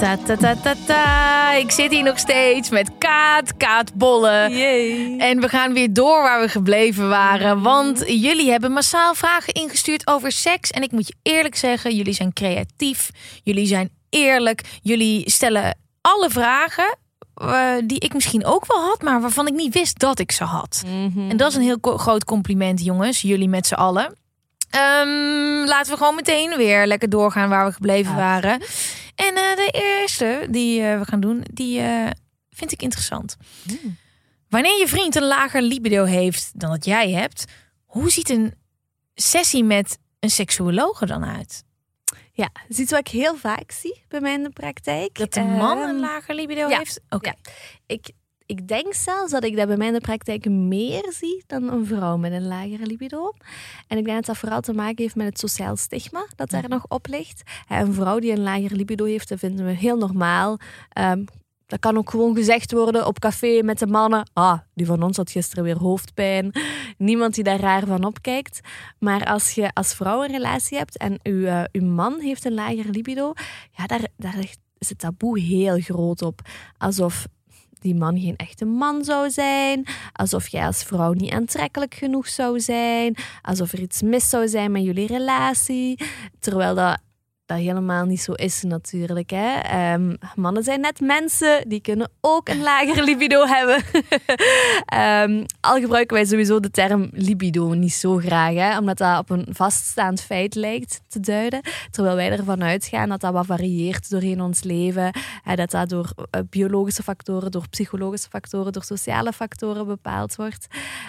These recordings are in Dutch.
Ta ta ta ta ta. Ik zit hier nog steeds met Kaat, Kaat Bolle. En we gaan weer door waar we gebleven waren. Want jullie hebben massaal vragen ingestuurd over seks. En ik moet je eerlijk zeggen, jullie zijn creatief. Jullie zijn eerlijk. Jullie stellen alle vragen eh, die ik misschien ook wel had, maar waarvan ik niet wist dat ik ze had. En dat is een heel groot compliment, jongens. Jullie met z'n allen. Ehm, laten we gewoon meteen weer lekker doorgaan waar we gebleven waren. En eh, de eerste die eh, we gaan doen, die eh, vind ik interessant. Wanneer je vriend een lager libido heeft dan dat jij hebt, hoe ziet een sessie met een seksuoloog er dan uit? Ja, dat is iets wat ik heel vaak zie bij mij in de praktijk. Dat de man een Ehm, lager libido ja, heeft? Oké. ja. Ik, ik denk zelfs dat ik dat bij mij in de praktijk meer zie dan een vrouw met een lagere libido. En ik denk dat dat vooral te maken heeft met het sociaal stigma dat daar nog op ligt. Een vrouw die een lager libido heeft, dat vinden we heel normaal. Ehm, dat kan ook gewoon gezegd worden op café met de mannen. Ah, die van ons had gisteren weer hoofdpijn. Niemand die daar raar van opkijkt. Maar als je als vrouw een relatie hebt en uw, eh, uw man heeft een lager libido, ja, daar, daar is het taboe heel groot op. Alsof die man geen echte man zou zijn. Alsof jij als vrouw niet aantrekkelijk genoeg zou zijn. Alsof er iets mis zou zijn met jullie relatie. Terwijl dat, dat helemaal niet zo is natuurlijk. Hè? Ehm, mannen zijn net mensen. Die kunnen ook een lager libido hebben. Ehm, al gebruiken wij sowieso de term libido niet zo graag. Hè? Omdat dat op een vaststaand feit lijkt te duiden. Terwijl wij ervan uitgaan dat dat wat varieert doorheen ons leven. Hè, dat dat door eh, biologische factoren, door psychologische factoren, door sociale factoren bepaald wordt.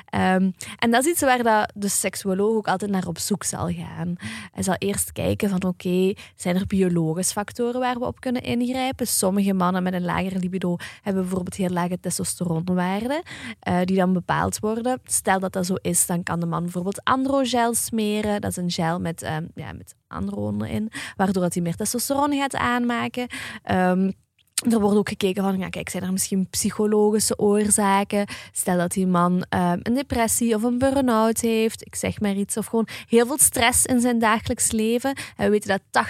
Ehm, en dat is iets waar dat de seksuoloog ook altijd naar op zoek zal gaan. Hij zal eerst kijken van oké, zijn er biologische factoren waar we op kunnen ingrijpen? Sommige mannen met een lager libido hebben bijvoorbeeld heel lage testosteronwaarden, eh, die dan bepaald worden. Stel dat dat zo is, dan kan de man bijvoorbeeld androgel smeren. Dat is een gel met, ehm, ja, met in, waardoor dat hij meer testosteron gaat aanmaken. Ehm, er wordt ook gekeken van, ja, kijk, zijn er misschien psychologische oorzaken? Stel dat die man ehm, een depressie of een burn-out heeft, ik zeg maar iets, of gewoon heel veel stress in zijn dagelijks leven. En we weten dat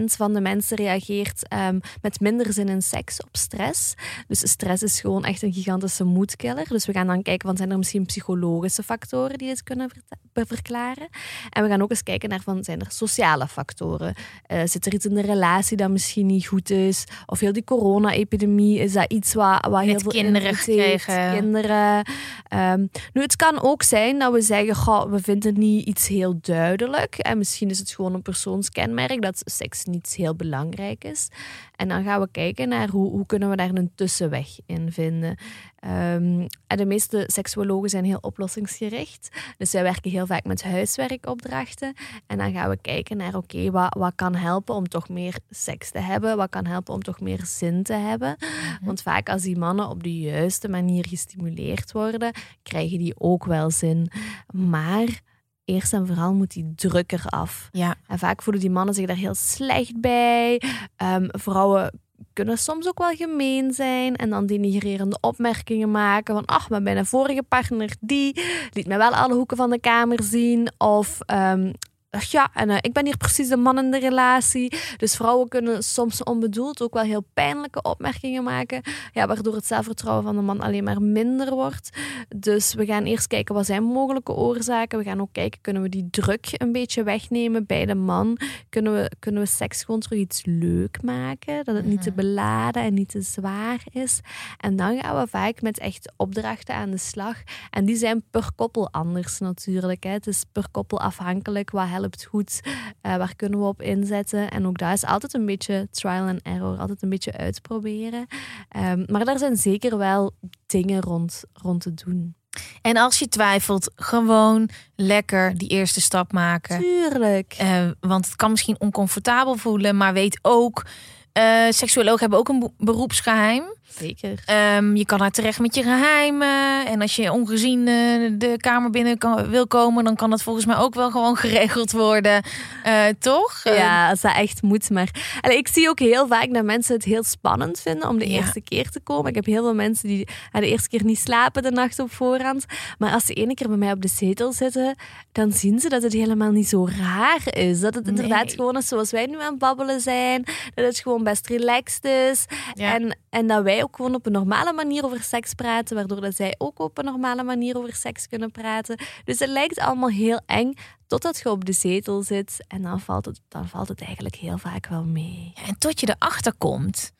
80% van de mensen reageert ehm, met minder zin in seks op stress. Dus stress is gewoon echt een gigantische moedkiller. Dus we gaan dan kijken, van, zijn er misschien psychologische factoren die dit kunnen verklaren? En we gaan ook eens kijken naar, van, zijn er sociale factoren? Eh, zit er iets in de relatie dat misschien niet goed is? Of heel die corona-epidemie, is dat iets wat, wat heel Met veel kinderen gekregen. Kinderen. Ehm, nu, het kan ook zijn dat we zeggen, goh, we vinden niet iets heel duidelijk. En misschien is het gewoon een persoonskenmerk dat seks niet heel belangrijk is. En dan gaan we kijken naar hoe, hoe kunnen we daar een tussenweg in vinden. Ehm, en de meeste seksuologen zijn heel oplossingsgericht. Dus wij werken heel vaak met huiswerkopdrachten. En dan gaan we kijken naar, oké, wat, wat kan helpen om toch meer seks te hebben? Wat kan helpen om toch meer zin te hebben? Want vaak als die mannen op de juiste manier gestimuleerd worden, krijgen die ook wel zin. Maar eerst en vooral moet die druk eraf. Ja. En vaak voelen die mannen zich daar heel slecht bij. Ehm, vrouwen kunnen soms ook wel gemeen zijn en dan denigrerende opmerkingen maken van ach, maar mijn vorige partner die liet mij wel alle hoeken van de kamer zien. Of ehm, ach ja, en eh, ik ben hier precies de man in de relatie. Dus vrouwen kunnen soms onbedoeld ook wel heel pijnlijke opmerkingen maken. Ja, waardoor het zelfvertrouwen van de man alleen maar minder wordt. Dus we gaan eerst kijken wat zijn mogelijke oorzaken. We gaan ook kijken, kunnen we die druk een beetje wegnemen bij de man? Kunnen we, kunnen we seks gewoon terug iets leuk maken? Dat het niet te Mhm. beladen en niet te zwaar is. En dan gaan we vaak met echt opdrachten aan de slag. En die zijn per koppel anders natuurlijk. Hè. Het is per koppel afhankelijk. Wat helpt goed? Eh, waar kunnen we op inzetten? En ook daar is altijd een beetje trial and error. Altijd een beetje uitproberen. Ehm, maar daar zijn zeker wel dingen rond, rond te doen. En als je twijfelt, gewoon lekker die eerste stap maken. Tuurlijk. Eh, want het kan misschien oncomfortabel voelen, maar weet ook, eh seksuologen hebben ook een be- beroepsgeheim. Zeker. Ehm, je kan daar terecht met je geheimen. En als je ongezien eh, de kamer binnen kan, wil komen, dan kan dat volgens mij ook wel gewoon geregeld worden. Eh, toch? Ja, als dat echt moet. Maar Allee, ik zie ook heel vaak dat mensen het heel spannend vinden om de Ja. eerste keer te komen. Ik heb heel veel mensen die de eerste keer niet slapen de nacht op voorhand. Maar als ze ene keer bij mij op de zetel zitten, dan zien ze dat het helemaal niet zo raar is. Dat het inderdaad Nee. gewoon is zoals wij nu aan het babbelen zijn. Dat het gewoon best relaxed is. Ja. En, en dat wij ook gewoon op een normale manier over seks praten, waardoor dat zij ook op een normale manier over seks kunnen praten. Dus het lijkt allemaal heel eng, totdat je op de zetel zit. En dan valt het, dan valt het eigenlijk heel vaak wel mee. Ja, en tot je erachter komt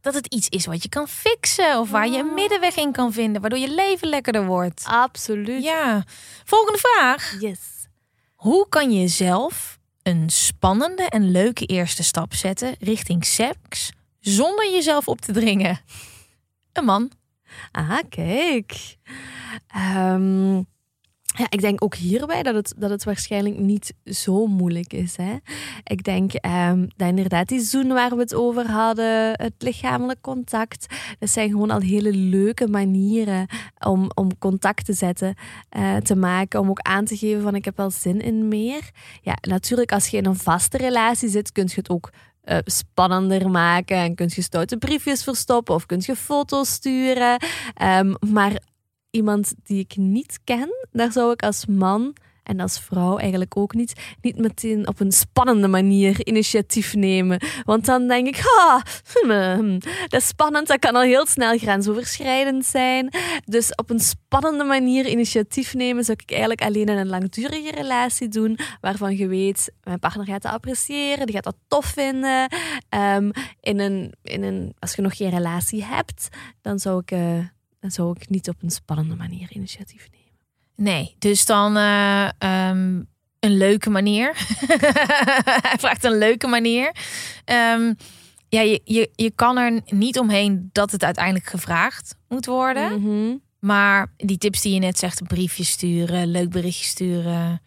dat het iets is wat je kan fixen. Of waar je een middenweg in kan vinden, waardoor je leven lekkerder wordt. Absoluut. Ja. Volgende vraag. Yes. Hoe kan je zelf een spannende en leuke eerste stap zetten richting seks zonder jezelf op te dringen? Een man. Ah, kijk. Ehm, ja, ik denk ook hierbij dat het, dat het waarschijnlijk niet zo moeilijk is. Hè? Ik denk ehm, dat inderdaad die zoen waar we het over hadden, het lichamelijk contact, dat zijn gewoon al hele leuke manieren om, om contact te zetten, eh, te maken, om ook aan te geven van ik heb wel zin in meer. Ja, natuurlijk als je in een vaste relatie zit, kun je het ook eh, spannender maken en kun je stoute briefjes verstoppen of kun je foto's sturen. Ehm, maar iemand die ik niet ken, daar zou ik als man en als vrouw eigenlijk ook niet, niet meteen op een spannende manier initiatief nemen. Want dan denk ik, ha, hmm, dat is spannend, dat kan al heel snel grensoverschrijdend zijn. Dus op een spannende manier initiatief nemen zou ik eigenlijk alleen in een langdurige relatie doen, waarvan je weet, mijn partner gaat dat appreciëren, die gaat dat tof vinden. Ehm, in een, in een, als je nog geen relatie hebt, dan zou ik... eh, dan zou ik niet op een spannende manier initiatief nemen. Nee, dus dan eh, ehm, een leuke manier. Hij vraagt een leuke manier. Ehm, ja, je, je, je kan er niet omheen dat het uiteindelijk gevraagd moet worden. Mhm. Maar die tips die je net zegt, een briefje sturen, leuk berichtje sturen,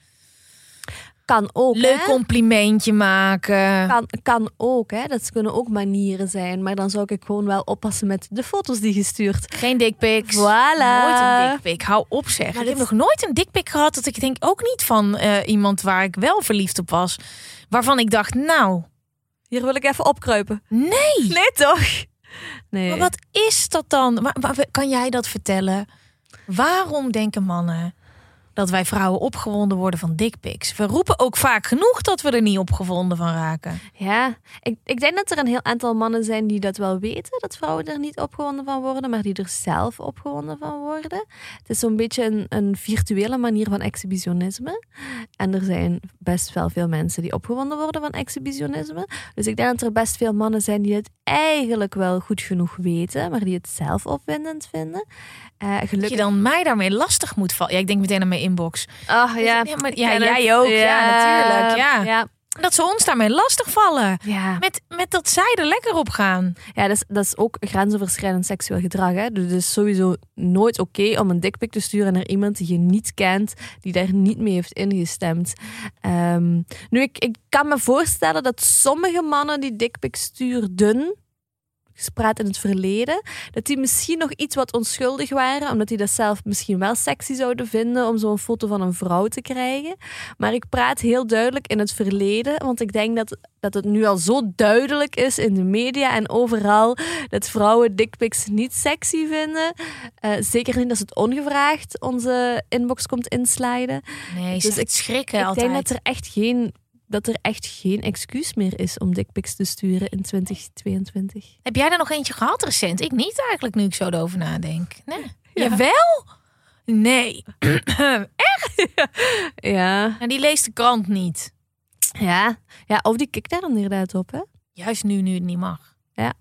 Kan ook. leuk hè? complimentje maken. Kan, kan ook, hè? dat kunnen ook manieren zijn. Maar dan zou ik gewoon wel oppassen met de foto's die je stuurt. Geen dickpics. Voilà. Nooit een dickpic. Hou op zeg. Maar ik heb nog nooit een dickpic gehad dat ik denk ook niet van eh, iemand waar ik wel verliefd op was. Waarvan ik dacht, nou, Hier wil ik even opkruipen. nee. Nee, toch? Nee. Maar wat is dat dan? Maar, maar kan jij dat vertellen? Waarom denken mannen dat wij vrouwen opgewonden worden van dickpics? We roepen ook vaak genoeg dat we er niet opgewonden van raken. Ja, ik, ik denk dat er een heel aantal mannen zijn die dat wel weten, dat vrouwen er niet opgewonden van worden, maar die er zelf opgewonden van worden. Het is zo'n beetje een, een virtuele manier van exhibitionisme. En er zijn best wel veel mensen die opgewonden worden van exhibitionisme. Dus ik denk dat er best veel mannen zijn die het eigenlijk wel goed genoeg weten, maar die het zelf opwindend vinden. Eh Dat gelukkig. je dan mij daarmee lastig moet vallen. Ja, ik denk meteen aan mijn inbox. Oh, ja, Ja, maar- ja, jij ook. Ja, natuurlijk, ja. ja. Dat ze ons daarmee lastig vallen. ja. Met, met dat zij er lekker op gaan. Ja, dat is, dat is ook grensoverschrijdend seksueel gedrag. Hè? Dus het is sowieso nooit oké om een dikpik te sturen naar iemand die je niet kent, die daar niet mee heeft ingestemd. Ehm, nu, ik, ik kan me voorstellen dat sommige mannen die dikpik stuurden, praat in het verleden, dat die misschien nog iets wat onschuldig waren, omdat die dat zelf misschien wel sexy zouden vinden om zo'n foto van een vrouw te krijgen. Maar ik praat heel duidelijk in het verleden, want ik denk dat, dat het nu al zo duidelijk is in de media en overal dat vrouwen dickpics niet sexy vinden. Uh, zeker niet als het ongevraagd onze inbox komt insliden. Nee, dus ik schrikken ik altijd. denk dat er echt geen dat er echt geen excuus meer is om dickpics te sturen in 2022. Heb jij er nog eentje gehad recent? Ik niet eigenlijk, nu ik zo erover nadenk. Nee. Ja. Jawel? Nee. Echt? Ja. En die leest de krant niet. Ja. Ja, of die kikt daar inderdaad op, hè? Juist nu, nu het niet mag. Ja.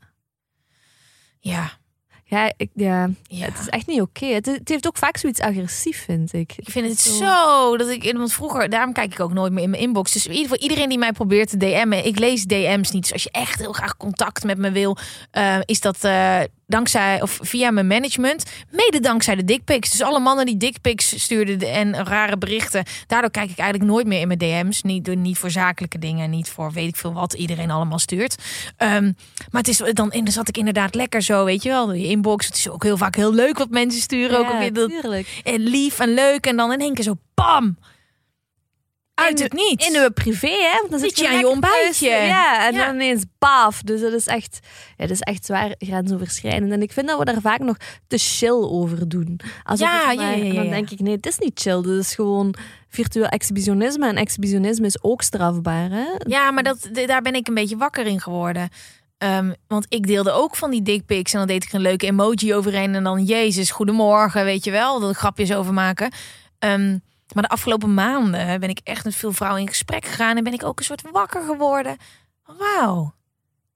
Ja. Ja, ik, ja, het is echt niet oké. Het, het, heeft ook vaak zoiets agressief, vind ik. Ik vind het zo, dat ik, want vroeger, daarom kijk ik ook nooit meer in mijn inbox. Dus in ieder geval iedereen die mij probeert te DM'en, ik lees DM's niet. Dus als je echt heel graag contact met me wil, uh, is dat uh, dankzij of via mijn management, mede dankzij de dickpics. Dus alle mannen die dickpics stuurden en rare berichten, daardoor kijk ik eigenlijk nooit meer in mijn DM's. Niet, niet voor zakelijke dingen, niet voor weet ik veel wat iedereen allemaal stuurt. Um, maar het is dan, dan zat ik inderdaad lekker zo, weet je wel, de inbox. Het is ook heel vaak heel leuk wat mensen sturen. Ja, ook weer dat, en lief en leuk en dan in één keer zo bam uit het niet. In uw privé, hè? Want dan zit je aan je ontbijtje. Ja, en dan ineens baaf. Dus dat is echt, ja, dat is echt zwaar grensoverschrijdend. En ik vind dat we daar vaak nog te chill over doen. Alsof ja, maar, ja, ja, ja, dan denk ik, nee, het is niet chill. Dit is gewoon virtueel exhibitionisme. En exhibitionisme is ook strafbaar, hè? Ja, maar dat, daar ben ik een beetje wakker in geworden. Um, want ik deelde ook van die dickpics en dan deed ik een leuke emoji overheen en dan Jezus, goedemorgen, weet je wel, dat grapjes over maken. Um, maar de afgelopen maanden ben ik echt met veel vrouwen in gesprek gegaan en ben ik ook een soort wakker geworden. Wauw,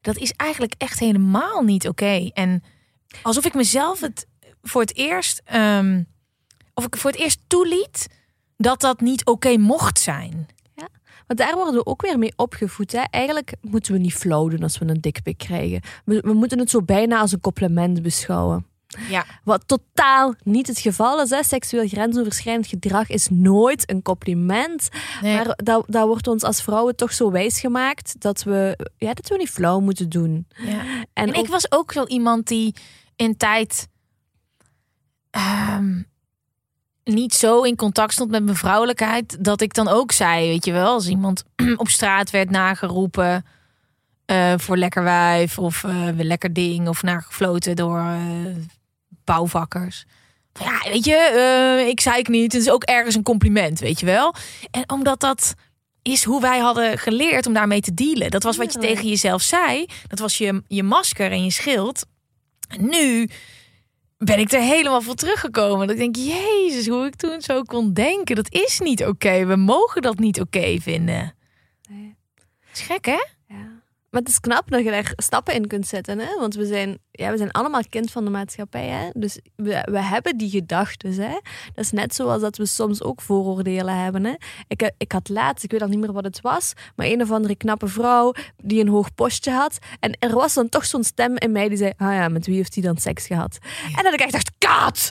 dat is eigenlijk echt helemaal niet oké. En alsof ik mezelf het voor het eerst, um, of ik voor het eerst toeliet dat dat niet oké mocht zijn. Maar daar worden we ook weer mee opgevoed. Hè? Eigenlijk moeten we niet flauw als we een dikpik krijgen. We, we moeten het zo bijna als een compliment beschouwen. Ja. Wat totaal niet het geval is. Hè. Seksueel grensoverschrijdend gedrag is nooit een compliment. Nee. Maar dat, dat wordt ons als vrouwen toch zo wijs gemaakt dat we, ja, dat we niet flauw moeten doen. Ja. En, en ik was ook zo iemand die in tijd um, niet zo in contact stond met mijn vrouwelijkheid. Dat ik dan ook zei, weet je wel, als iemand op straat werd nageroepen. Uh, voor lekker wijf of uh, lekker ding of nagefloten door uh, bouwvakkers. Ja, weet je, ik zei ik niet. Het is ook ergens een compliment, weet je wel. En omdat dat is hoe wij hadden geleerd om daarmee te dealen. Dat was wat je tegen jezelf zei. Dat was je, je masker en je schild. En nu ben ik er helemaal voor teruggekomen. Dat ik denk, jezus, hoe ik toen zo kon denken. Dat is niet oké. We mogen dat niet oké vinden. Nee. is gek, hè? Maar het is knap dat je daar stappen in kunt zetten. Hè? Want we zijn, ja, we zijn allemaal kind van de maatschappij. Hè? Dus we, we hebben die gedachten. Hè? Dat is net zoals dat we soms ook vooroordelen hebben. Hè? Ik, ik had laatst, ik weet al niet meer wat het was, maar een of andere knappe vrouw die een hoog postje had. En er was dan toch zo'n stem in mij die zei: Ah ja, met wie heeft hij dan seks gehad? En dat ik echt dacht: Kaat!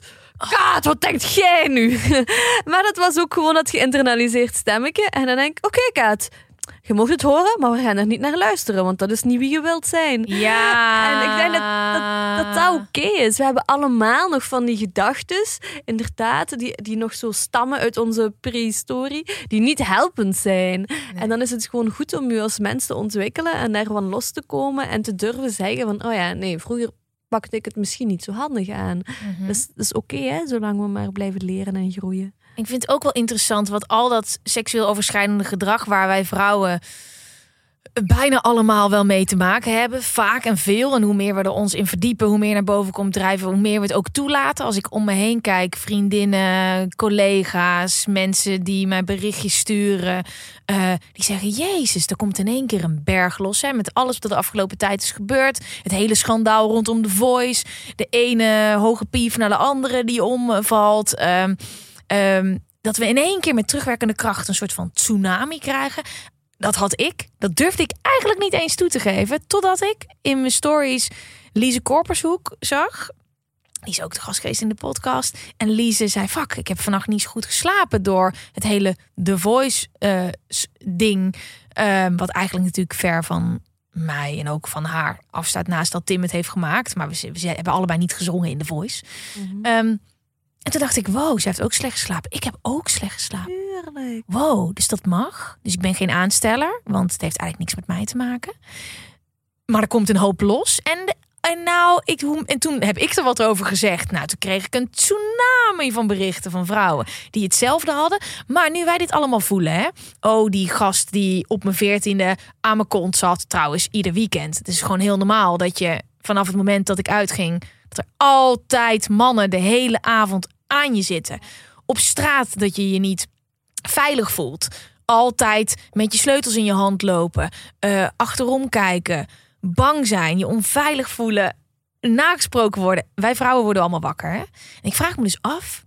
Kaat, wat denkt jij nu? maar dat was ook gewoon dat geïnternaliseerd stemmetje. En dan denk ik: Oké, okay, Kaat je mocht het horen, maar we gaan er niet naar luisteren, want dat is niet wie je wilt zijn. Ja. En ik denk dat dat, dat, dat oké is. We hebben allemaal nog van die gedachten, inderdaad, die, die nog zo stammen uit onze prehistorie, die niet helpend zijn. Nee. En dan is het gewoon goed om je als mens te ontwikkelen en daarvan los te komen en te durven zeggen van, oh ja, nee, vroeger pakte ik het misschien niet zo handig aan. Mm -hmm. Dus dat is oké, hè, zolang we maar blijven leren en groeien. Ik vind het ook wel interessant wat al dat seksueel overschrijdende gedrag waar wij vrouwen bijna allemaal wel mee te maken hebben. Vaak en veel. En hoe meer we er ons in verdiepen, hoe meer naar boven komt drijven, hoe meer we het ook toelaten. Als ik om me heen kijk, vriendinnen, collega's, mensen die mij berichtjes sturen. Uh, die zeggen, jezus, er komt in één keer een berg los. Hè, met alles wat de afgelopen tijd is gebeurd. Het hele schandaal rondom The Voice. De ene hoge pief naar de andere die omvalt. Uh, Um, dat we in één keer met terugwerkende kracht een soort van tsunami krijgen. Dat had ik. Dat durfde ik eigenlijk niet eens toe te geven. Totdat ik in mijn stories Lise Korpershoek zag. Die is ook de gastgeest in de podcast. En Lise zei: Fuck, ik heb vannacht niet zo goed geslapen door het hele The Voice uh, ding. Uh, wat eigenlijk natuurlijk ver van mij en ook van haar afstaat naast dat Tim het heeft gemaakt. Maar we, we hebben allebei niet gezongen in The Voice. Ehm, en toen dacht ik, wow, ze heeft ook slecht geslapen. Ik heb ook slecht geslapen. Wow, dus dat mag. Dus ik ben geen aansteller, want het heeft eigenlijk niks met mij te maken. Maar er komt een hoop los. En, en, nou, ik, en toen heb ik er wat over gezegd. Nou, toen kreeg ik een tsunami van berichten van vrouwen die hetzelfde hadden. Maar nu wij dit allemaal voelen, hè. Oh, die gast die op mijn veertiende aan mijn kont zat. Trouwens, ieder weekend. Het is gewoon heel normaal dat je vanaf het moment dat ik uitging... dat er altijd mannen de hele avond aan je zitten. Op straat dat je je niet veilig voelt. Altijd met je sleutels in je hand lopen. eh, achterom kijken. Bang zijn. Je onveilig voelen. Nagesproken worden. Wij vrouwen worden allemaal wakker. Hè? En ik vraag me dus af.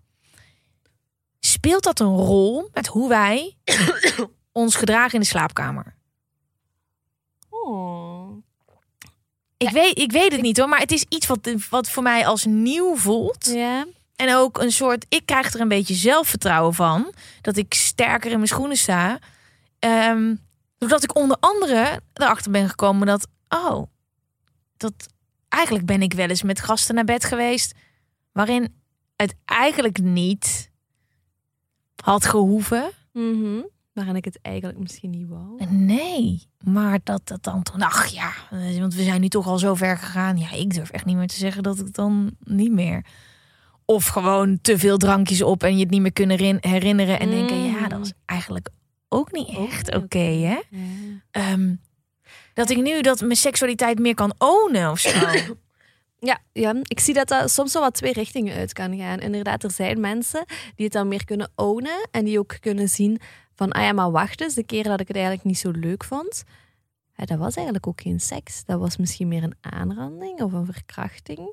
Speelt dat een rol met hoe wij ons gedragen in de slaapkamer? Oh. Ik, weet, ik weet het niet hoor, maar het is iets wat, wat voor mij als nieuw voelt. Ja. En ook een soort, ik krijg er een beetje zelfvertrouwen van. Dat ik sterker in mijn schoenen sta. Ehm, doordat ik onder andere erachter ben gekomen dat, oh, dat eigenlijk ben ik wel eens met gasten naar bed geweest. Waarin het eigenlijk niet had gehoeven. Mhm. Waarin ik het eigenlijk misschien niet wou. Nee, maar dat dat dan toen, ach ja, want we zijn nu toch al zo ver gegaan. Ja, ik durf echt niet meer te zeggen dat ik dan niet meer. Of gewoon te veel drankjes op en je het niet meer kunnen rin- herinneren en denken, ja, dat was eigenlijk ook niet echt oké, hè? Ja. Ehm, dat ik nu dat mijn seksualiteit meer kan ownen of zo. Ja, ja, ik zie dat dat soms wel wat twee richtingen uit kan gaan. Inderdaad, er zijn mensen die het dan meer kunnen ownen en die ook kunnen zien van, ah ja, maar wacht eens, de keer dat ik het eigenlijk niet zo leuk vond, ja, dat was eigenlijk ook geen seks. Dat was misschien meer een aanranding of een verkrachting.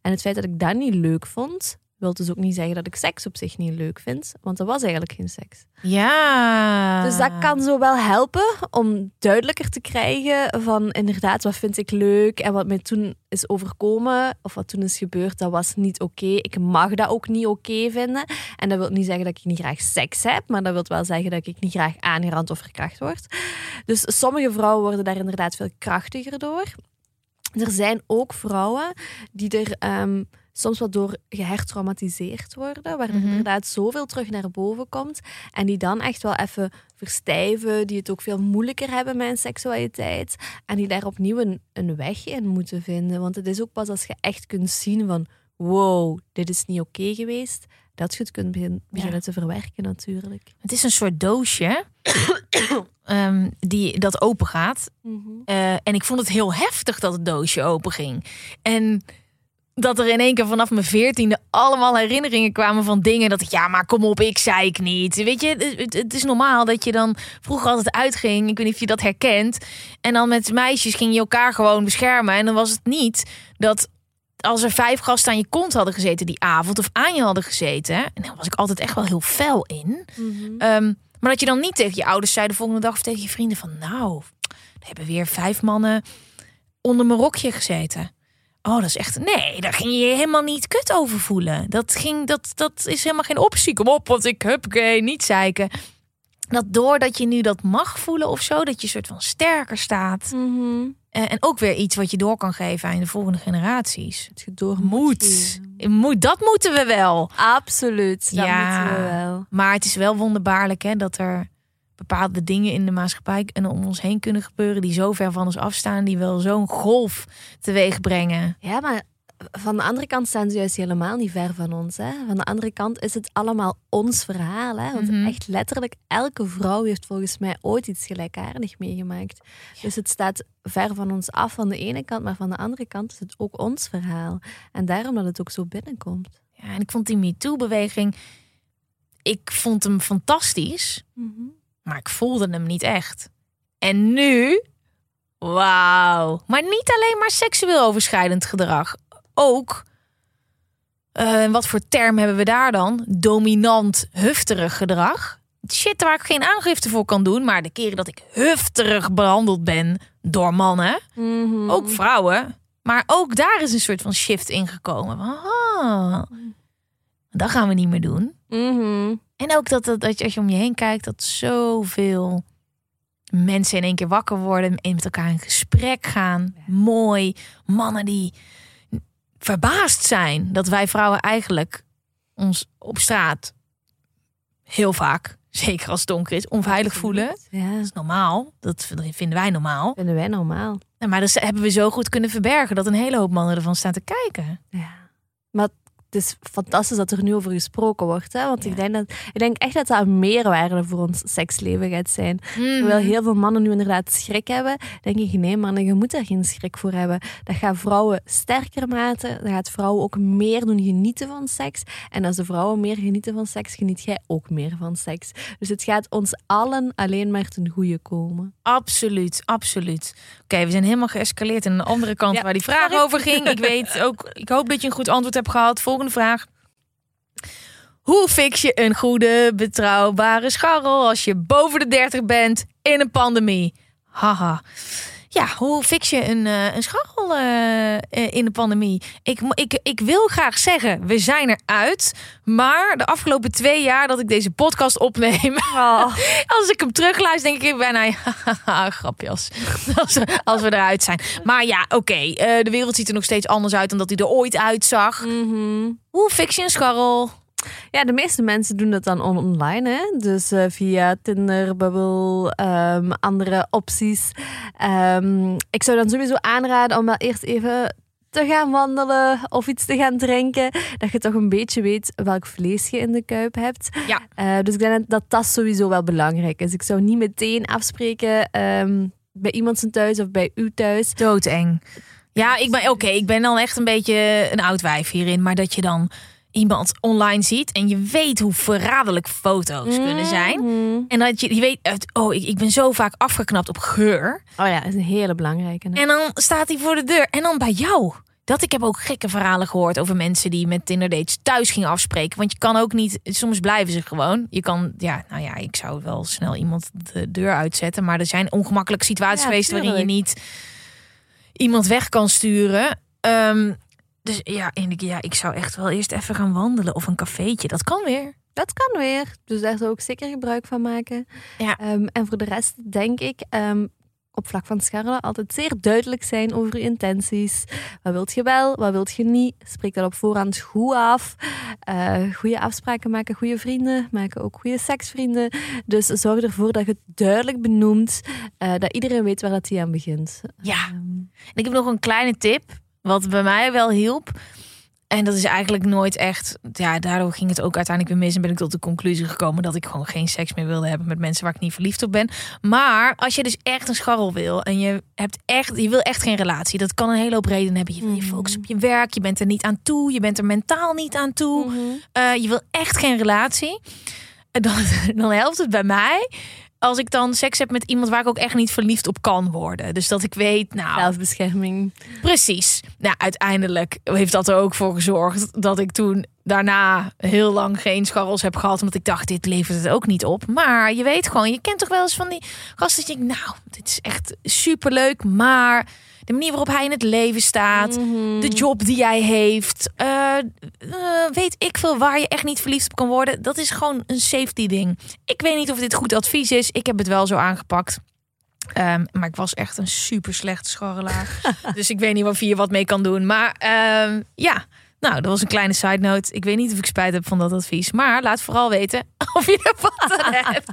En het feit dat ik dat niet leuk vond, wil dus ook niet zeggen dat ik seks op zich niet leuk vind, want dat was eigenlijk geen seks. ja. Dus dat kan zo wel helpen om duidelijker te krijgen van inderdaad, wat vind ik leuk en wat mij toen is overkomen of wat toen is gebeurd, dat was niet oké. Ik mag dat ook niet oké vinden. En dat wil niet zeggen dat ik niet graag seks heb, maar dat wil wel zeggen dat ik niet graag aangerand of verkracht word. Dus sommige vrouwen worden daar inderdaad veel krachtiger door. Er zijn ook vrouwen die er ehm, soms wat door gehertraumatiseerd worden, waar er Mhm. inderdaad zoveel terug naar boven komt en die dan echt wel even verstijven, die het ook veel moeilijker hebben met hun seksualiteit en die daar opnieuw een, een weg in moeten vinden. Want het is ook pas als je echt kunt zien van wow, dit is niet oké geweest, dat je het kunt begin- beginnen te verwerken natuurlijk. Het is een soort doosje ehm, die, dat open gaat. Eh, en ik vond het heel heftig dat het doosje open ging. En dat er in één keer vanaf mijn veertiende allemaal herinneringen kwamen van dingen dat ik, ja, maar kom op, ik zei ik niet. Weet je, het- is normaal dat je dan vroeger altijd uitging. Ik weet niet of je dat herkent. En dan met meisjes ging je elkaar gewoon beschermen. En dan was het niet dat als er vijf gasten aan je kont hadden gezeten die avond of aan je hadden gezeten. En daar was ik altijd echt wel heel fel in. Ehm, maar dat je dan niet tegen je ouders zei de volgende dag of tegen je vrienden van nou, er hebben weer vijf mannen onder mijn rokje gezeten. Oh, dat is echt. Nee, daar ging je je helemaal niet kut over voelen. Dat, ging, dat, dat is helemaal geen optie. Kom op, want ik heb niet zeiken. Dat doordat je nu dat mag voelen of zo, dat je soort van sterker staat. Mhm. Eh, en ook weer iets wat je door kan geven aan de volgende generaties. Door Moet. Moet, dat moeten we wel. Absoluut, dat Ja. moeten we wel. Maar het is wel wonderbaarlijk hè, dat er bepaalde dingen in de maatschappij en om ons heen kunnen gebeuren die zo ver van ons afstaan, die wel zo'n golf teweeg brengen. Ja, maar van de andere kant staan ze juist helemaal niet ver van ons. Hè? Van de andere kant is het allemaal ons verhaal. Hè? Want Mhm. echt letterlijk elke vrouw heeft volgens mij ooit iets gelijkaardigs meegemaakt. Dus het staat ver van ons af van de ene kant, maar van de andere kant is het ook ons verhaal. En daarom dat het ook zo binnenkomt. Ja, en ik vond die MeToo-beweging, ik vond hem fantastisch, maar ik voelde hem niet echt. En nu, wauw. Maar niet alleen maar seksueel overschrijdend gedrag, ook. eh, wat voor term hebben we daar dan? Dominant, hufterig gedrag. Shit waar ik geen aangifte voor kan doen, maar de keren dat ik hufterig behandeld ben door mannen, Mhm. ook vrouwen. Maar ook daar is een soort van shift ingekomen. Ah, dat gaan we niet meer doen. Mhm. En ook dat, dat, dat je als je om je heen kijkt, dat zoveel mensen in één keer wakker worden en met elkaar in gesprek gaan. Mooi. Mannen die verbaasd zijn dat wij vrouwen eigenlijk ons op straat heel vaak, zeker als het donker is, onveilig voelen. Ja, Dat is normaal. Dat vinden wij normaal. vinden wij normaal. Maar dat hebben we zo goed kunnen verbergen dat een hele hoop mannen ervan staan te kijken. Ja. Maar het is fantastisch dat er nu over gesproken wordt. Hè? Want Ja. ik, denk dat, ik denk echt dat dat een meerwaarde voor ons seksleven gaat zijn. Terwijl heel veel mannen nu inderdaad schrik hebben, denk ik, nee mannen, je moet daar geen schrik voor hebben. Dat gaat vrouwen sterker maken. Dat gaat vrouwen ook meer doen genieten van seks. En als de vrouwen meer genieten van seks, geniet jij ook meer van seks. Dus het gaat ons allen alleen maar ten goede komen. Absoluut, absoluut. Oké, we zijn helemaal geëscaleerd aan de andere kant Ja, waar die vraag sorry. over ging. Ik weet ook, ik hoop dat je een goed antwoord hebt gehad. Volgende vraag. Hoe fix je een goede, betrouwbare scharrel als je boven de 30 bent in een pandemie? Haha. Ja, hoe fix je een, eh, een scharrel eh, eh, in de pandemie? Ik, ik, ik wil graag zeggen, we zijn eruit. Maar de afgelopen twee jaar dat ik deze podcast opneem, als ik hem terugluister, denk ik bijna, grapjas. Als, we- als we eruit zijn. Maar ja, oké, de wereld ziet er nog steeds anders uit dan dat hij er ooit uitzag. Mhm. Hoe fix je een scharrel? Ja, de meeste mensen doen dat dan on- online. Hè? Dus eh, via Tinder, Bubble, ehm, andere opties. Ehm, ik zou dan sowieso aanraden om wel eerst even te gaan wandelen of iets te gaan drinken. Dat je toch een beetje weet welk vlees je in de kuip hebt. Ja. Eh, dus ik denk dat dat sowieso wel belangrijk is. Ik zou niet meteen afspreken ehm, bij iemand zijn thuis of bij u thuis. Doodeng. Ja, ik ben oké. ik ben dan echt een beetje een oud wijf hierin. Maar dat je dan iemand online ziet en je weet hoe verraderlijk foto's kunnen zijn. Mhm. En dat je, je weet, oh, ik, ik ben zo vaak afgeknapt op geur. Oh ja, dat is een hele belangrijke. En dan staat hij voor de deur. En dan bij jou. Dat ik heb ook gekke verhalen gehoord over mensen die met Tinder dates thuis gingen afspreken. Want je kan ook niet, soms blijven ze gewoon. Je kan, ja, nou ja, ik zou wel snel iemand de deur uitzetten. Maar er zijn ongemakkelijke situaties Ja, geweest waarin je niet iemand weg kan sturen. Ehm, dus ja, en ik, ja, ik zou echt wel eerst even gaan wandelen of een cafeetje. Dat kan weer. Dat kan weer. Dus daar zou ik zeker gebruik van maken. Ja. Ehm, en voor de rest denk ik ehm, op vlak van scharrelen altijd zeer duidelijk zijn over je intenties. Wat wilt je wel, wat wilt je niet? Spreek dat op voorhand goed af. Eh goede afspraken maken, goede vrienden. Maken ook goede seksvrienden. Dus zorg ervoor dat je het duidelijk benoemt. eh, dat iedereen weet waar dat hij aan begint. Ja. Ehm, En ik heb nog een kleine tip, wat bij mij wel hielp. En dat is eigenlijk nooit echt. Ja, daardoor ging het ook uiteindelijk weer mis. En ben ik tot de conclusie gekomen dat ik gewoon geen seks meer wilde hebben met mensen waar ik niet verliefd op ben. Maar als je dus echt een scharrel wil en je hebt echt, je wil echt geen relatie. Dat kan een hele hoop redenen hebben. Je wil je Mhm. focussen op je werk. Je bent er niet aan toe. Je bent er mentaal niet aan toe. mhm. Eh, je wil echt geen relatie. En Dan, dan helpt het bij mij als ik dan seks heb met iemand waar ik ook echt niet verliefd op kan worden. Dus dat ik weet, nou, Zelfbescherming. Precies. Nou, uiteindelijk heeft dat er ook voor gezorgd dat ik toen daarna heel lang geen scharrels heb gehad. Omdat ik dacht, dit levert het ook niet op. Maar je weet gewoon, je kent toch wel eens van die gasten denkt, nou, dit is echt superleuk. Maar de manier waarop hij in het leven staat, Mhm. de job die hij heeft, eh, eh, weet ik veel waar je echt niet verliefd op kan worden. Dat is gewoon een safety ding. Ik weet niet of dit goed advies is. Ik heb het wel zo aangepakt. Ehm, maar ik was echt een super slechte scharrelaar. dus ik weet niet of je hier wat mee kan doen. Maar ehm, ja, nou, dat was een kleine side note. Ik weet niet of ik spijt heb van dat advies. Maar laat vooral weten of je er wat aan hebt.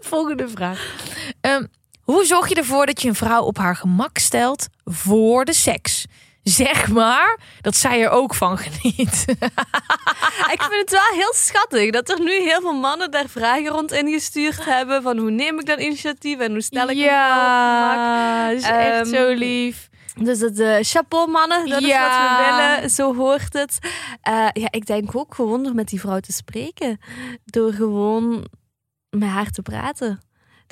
Volgende vraag. Ehm, hoe zorg je ervoor dat je een vrouw op haar gemak stelt voor de seks? Zeg maar dat zij er ook van geniet. Ik vind het wel heel schattig dat er nu heel veel mannen daar vragen rond ingestuurd hebben. Van hoe neem ik dan initiatief en hoe stel ik me vrouw op gemak. dat is echt Ehm, zo lief. Dus het eh, chapeau mannen, dat is Ja. wat we willen. Zo hoort het. Eh, ja, ik denk ook gewoon door met die vrouw te spreken. Door gewoon met haar te praten.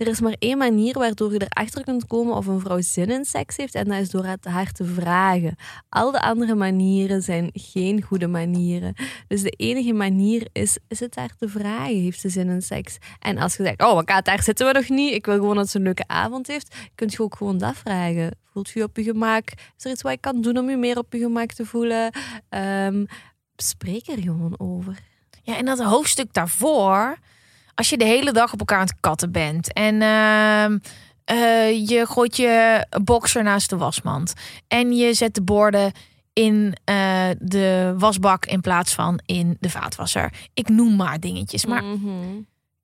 Er is maar één manier waardoor je erachter kunt komen of een vrouw zin in seks heeft. En dat is door het haar te vragen. Al de andere manieren zijn geen goede manieren. Dus de enige manier is, is het haar te vragen. Heeft ze zin in seks? En als je zegt, oh, maar daar zitten we nog niet. Ik wil gewoon dat ze een leuke avond heeft. Kun je ook gewoon dat vragen. Voelt je op je gemak? Is er iets wat je kan doen om je meer op je gemak te voelen? Ehm, spreek er gewoon over. Ja, en dat hoofdstuk daarvoor. Als je de hele dag op elkaar aan het katten bent en ehm, eh, je gooit je boxer naast de wasmand en je zet de borden in eh, de wasbak in plaats van in de vaatwasser. Ik noem maar dingetjes, maar Mhm.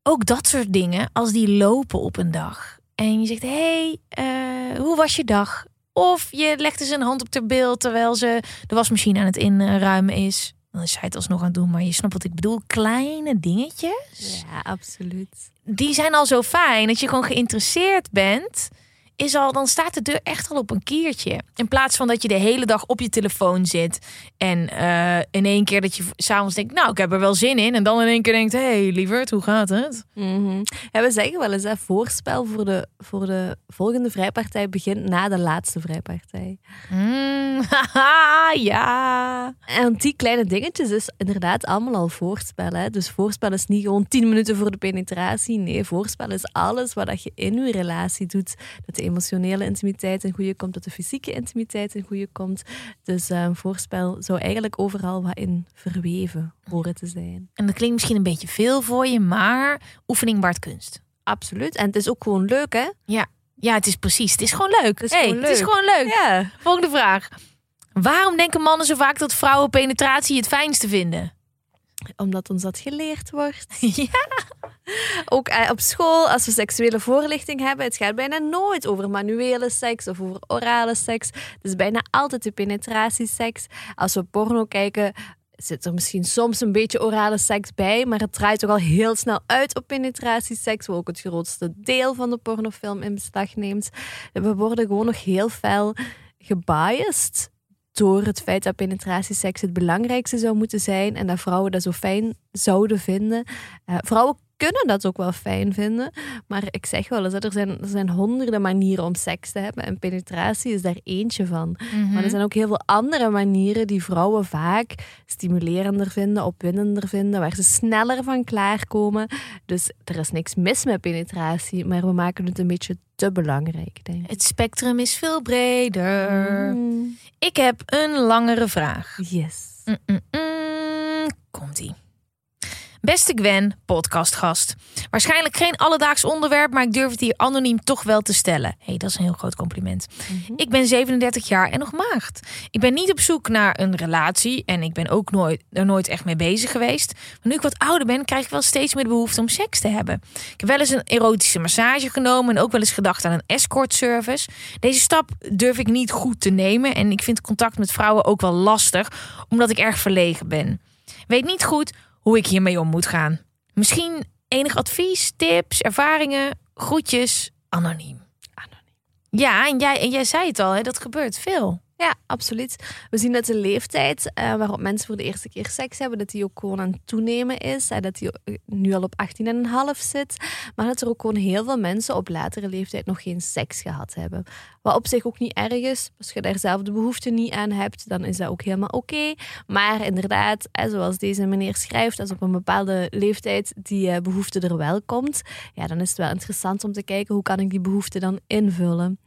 ook dat soort dingen, als die lopen op een dag. En je zegt, hé, hey, eh, hoe was je dag? Of je legt eens een hand op ter beeld terwijl ze de wasmachine aan het inruimen is. Dan is zij het alsnog aan het doen, maar je snapt wat ik bedoel. Kleine dingetjes, Ja, absoluut. die zijn al zo fijn. Dat je gewoon geïnteresseerd bent, is al, dan staat de deur echt al op een kiertje. In plaats van dat je de hele dag op je telefoon zit. En eh, in één keer dat je s'avonds denkt, nou, ik heb er wel zin in. En dan in één keer denkt, hé, hey, lieverd, hoe gaat het? Ja, we zeggen wel eens, hè, voorspel voor de, voor de volgende vrijpartij begint na de laatste vrijpartij. Mm, haha, ja. En die kleine dingetjes is inderdaad allemaal al voorspellen. Hè. Dus voorspel is niet gewoon 10 minuten voor de penetratie. Nee, voorspel is alles wat je in je relatie doet. Dat emotionele intimiteit in goede komt, dat de fysieke intimiteit in goede komt. Dus eh, voorspel zou eigenlijk overal wat in verweven horen te zijn. En dat klinkt misschien een beetje veel voor je, maar oefening baart kunst. Absoluut. En het is ook gewoon leuk, hè? Ja, het is precies. Het is gewoon leuk. Het is Hey, gewoon Het is leuk. gewoon leuk. Ja. Volgende vraag. Waarom denken mannen zo vaak dat vrouwen penetratie het fijnste vinden? Omdat ons dat geleerd wordt. ja. Ook eh, op school, als we seksuele voorlichting hebben, het gaat bijna nooit over manuele seks of over orale seks. Het is bijna altijd de penetratieseks. Als we porno kijken, zit er misschien soms een beetje orale seks bij, maar het draait toch al heel snel uit op penetratieseks, wat ook het grootste deel van de pornofilm in beslag neemt. We worden gewoon nog heel fel gebiased door het feit dat penetratieseks het belangrijkste zou moeten zijn en dat vrouwen dat zo fijn zouden vinden. Eh, vrouwen kunnen dat ook wel fijn vinden, maar ik zeg wel eens, er zijn, er zijn honderden manieren om seks te hebben en penetratie is daar eentje van. Maar er zijn ook heel veel andere manieren die vrouwen vaak stimulerender vinden, opwindender vinden, waar ze sneller van klaarkomen. Dus er is niks mis met penetratie, maar we maken het een beetje te belangrijk, denk ik. Het spectrum is veel breder. Mm, Ik heb een langere vraag. Yes. Mm-mm-mm. Komt-ie. Beste Gwen, podcastgast. Waarschijnlijk geen alledaags onderwerp, maar ik durf het hier anoniem toch wel te stellen. hey, dat is een heel groot compliment. Ik ben 37 jaar en nog maagd. Ik ben niet op zoek naar een relatie en ik ben ook nooit, er nooit echt mee bezig geweest. Maar nu ik wat ouder ben, krijg ik wel steeds meer de behoefte om seks te hebben. Ik heb wel eens een erotische massage genomen en ook wel eens gedacht aan een escort service. Deze stap durf ik niet goed te nemen en ik vind contact met vrouwen ook wel lastig, omdat ik erg verlegen ben. Weet niet goed hoe ik hiermee om moet gaan. Misschien enig advies, tips, ervaringen, groetjes, anoniem. Anoniem. Ja, en jij, en jij zei het al, hè, dat gebeurt veel. Ja, absoluut. We zien dat de leeftijd eh, waarop mensen voor de eerste keer seks hebben, dat die ook gewoon aan het toenemen is. En dat die nu al op 18,5 zit. Maar dat er ook gewoon heel veel mensen op latere leeftijd nog geen seks gehad hebben. Wat op zich ook niet erg is. Als je daar zelf de behoefte niet aan hebt, dan is dat ook helemaal oké. Maar inderdaad, zoals deze meneer schrijft, als op een bepaalde leeftijd die eh, behoefte er wel komt, ja, dan is het wel interessant om te kijken hoe kan ik die behoefte dan invullen.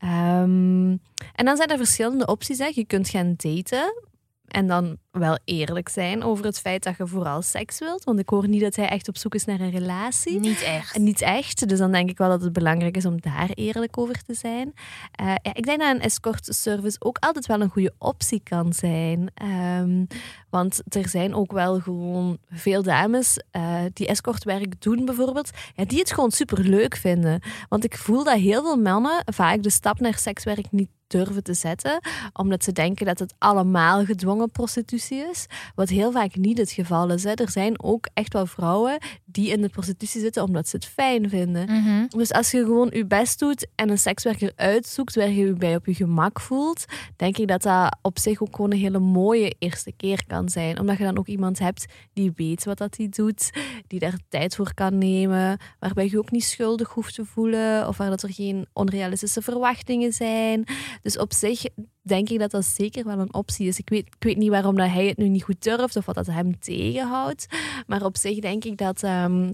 Ehm, en dan zijn er verschillende opties. Hè. Je kunt gaan daten. En dan wel eerlijk zijn over het feit dat je vooral seks wilt. Want ik hoor niet dat hij echt op zoek is naar een relatie. Niet echt. En niet echt. Dus dan denk ik wel dat het belangrijk is om daar eerlijk over te zijn. Eh, ja, ik denk dat een escort service ook altijd wel een goede optie kan zijn. Ehm, want er zijn ook wel gewoon veel dames eh, die escortwerk doen bijvoorbeeld, ja, die het gewoon super leuk vinden. Want ik voel dat heel veel mannen vaak de stap naar sekswerk niet durven te zetten, omdat ze denken dat het allemaal gedwongen prostitutie is, wat heel vaak niet het geval is. Hè. Er zijn ook echt wel vrouwen die in de prostitutie zitten omdat ze het fijn vinden. Mhm. Dus als je gewoon je best doet en een sekswerker uitzoekt waar je je bij op je gemak voelt, denk ik dat dat op zich ook gewoon een hele mooie eerste keer kan zijn. Omdat je dan ook iemand hebt die weet wat dat hij doet, die daar tijd voor kan nemen, waarbij je ook niet schuldig hoeft te voelen of waar dat er geen onrealistische verwachtingen zijn. Dus op zich denk ik dat dat zeker wel een optie is. Ik weet, ik weet niet waarom dat hij het nu niet goed durft of wat dat hem tegenhoudt. Maar op zich denk ik dat, ehm,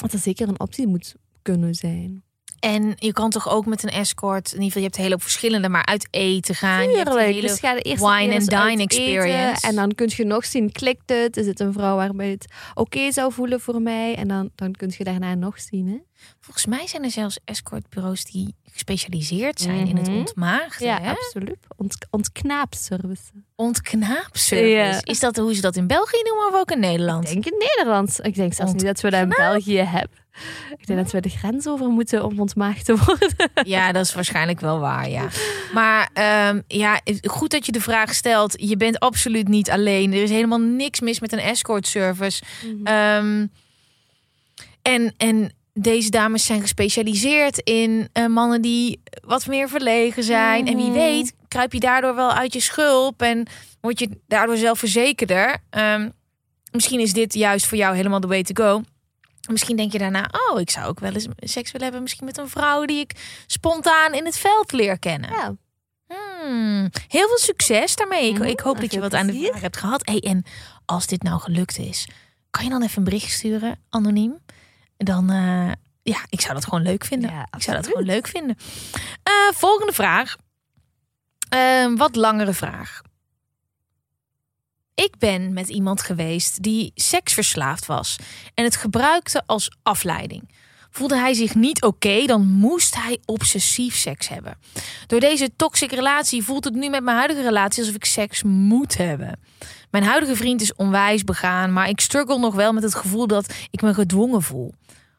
dat dat zeker een optie moet kunnen zijn. En je kan toch ook met een escort, in ieder geval, je hebt een hele hoop verschillende, maar uit eten gaan. Je hele Dus ga de eerste wine and dine eten experience. En dan kun je nog zien, klikt het? Is het een vrouw waarbij het oké zou voelen voor mij? En dan, dan kun je daarna nog zien. Hè? Volgens mij zijn er zelfs escortbureaus die gespecialiseerd zijn in het Mhm. ontmaagden. Ja, hè? absoluut. Ont, ontknaapservice. Ontknaapservice. Ja. Is dat hoe ze dat in België noemen of ook in Nederland? Ik denk in Nederland. Ik denk zelfs niet dat we dat in België hebben. Ik denk dat we de grens over moeten om ontmaagd te worden. Ja, dat is waarschijnlijk wel waar, ja. Maar ehm, ja, goed dat je de vraag stelt. Je bent absoluut niet alleen. Er is helemaal niks mis met een escort service. Ehm, en, en deze dames zijn gespecialiseerd in eh, mannen die wat meer verlegen zijn. En wie Mhm. weet, kruip je daardoor wel uit je schulp en word je daardoor zelfverzekerder. Ehm, misschien is dit juist voor jou helemaal de way to go. Misschien denk je daarna, oh, ik zou ook wel eens seks willen hebben, misschien met een vrouw die ik spontaan in het veld leer kennen. Ja. Hmm, heel veel succes daarmee. Ik, Mhm, ik hoop dat je wat aan de vraag hebt gehad. Hey, en als dit nou gelukt is, kan je dan even een bericht sturen, anoniem? Dan, eh, ja, ik zou dat gewoon leuk vinden. Ja, ik zou dat gewoon leuk vinden. Eh, volgende vraag. Een wat langere vraag. Ik ben met iemand geweest die seksverslaafd was en het gebruikte als afleiding. Voelde hij zich niet oké, dan moest hij obsessief seks hebben. Door deze toxic relatie voelt het nu met mijn huidige relatie alsof ik seks moet hebben. Mijn huidige vriend is onwijs begaan, maar ik struggle nog wel met het gevoel dat ik me gedwongen voel.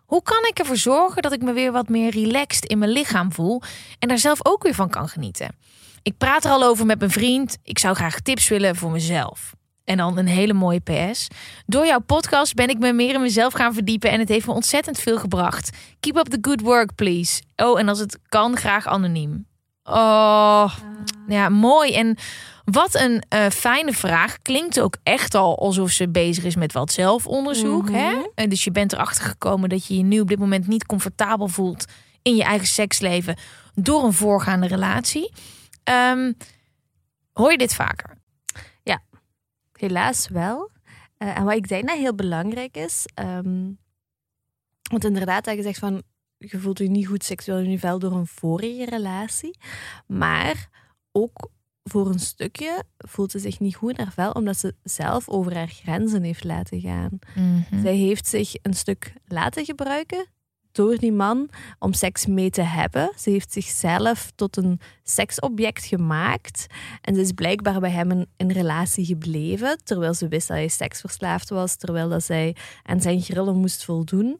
Hoe kan ik ervoor zorgen dat ik me weer wat meer relaxed in mijn lichaam voel en daar zelf ook weer van kan genieten? Ik praat er al over met mijn vriend. Ik zou graag tips willen voor mezelf. En dan een hele mooie PS. Door jouw podcast ben ik me meer in mezelf gaan verdiepen en het heeft me ontzettend veel gebracht. Keep up the good work, please. Oh, en als het kan, graag anoniem. Oh, ja, mooi. En wat een eh, fijne vraag. Klinkt ook echt al alsof ze bezig is met wat zelfonderzoek. hè? En dus je bent erachter gekomen dat je je nu op dit moment niet comfortabel voelt in je eigen seksleven door een voorgaande relatie. Ehm, hoor je dit vaker? Helaas wel. Eh, en wat ik denk dat heel belangrijk is, ehm, want inderdaad, dat je zegt van je voelt je niet goed seksueel in je vel door een vorige relatie, maar ook voor een stukje voelt ze zich niet goed in haar vel omdat ze zelf over haar grenzen heeft laten gaan. Mhm. Zij heeft zich een stuk laten gebruiken door die man om seks mee te hebben. Ze heeft zichzelf tot een seksobject gemaakt. En ze is blijkbaar bij hem in een relatie gebleven, terwijl ze wist dat hij seksverslaafd was, terwijl dat zij aan zijn grillen moest voldoen.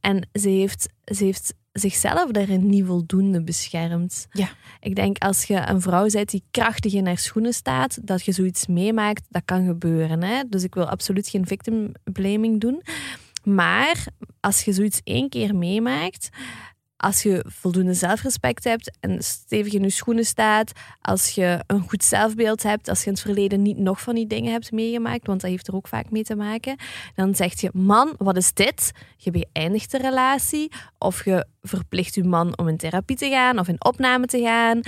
En ze heeft, ze heeft zichzelf daarin niet voldoende beschermd. Ja. Ik denk als je een vrouw bent die krachtig in haar schoenen staat, dat je zoiets meemaakt, dat kan gebeuren. Hè? Dus ik wil absoluut geen victim blaming doen. Maar als je zoiets één keer meemaakt, als je voldoende zelfrespect hebt en stevig in je schoenen staat, als je een goed zelfbeeld hebt, als je in het verleden niet nog van die dingen hebt meegemaakt, want dat heeft er ook vaak mee te maken, dan zeg je, man, wat is dit? Je beëindigt de relatie of je verplicht je man om in therapie te gaan of in opname te gaan.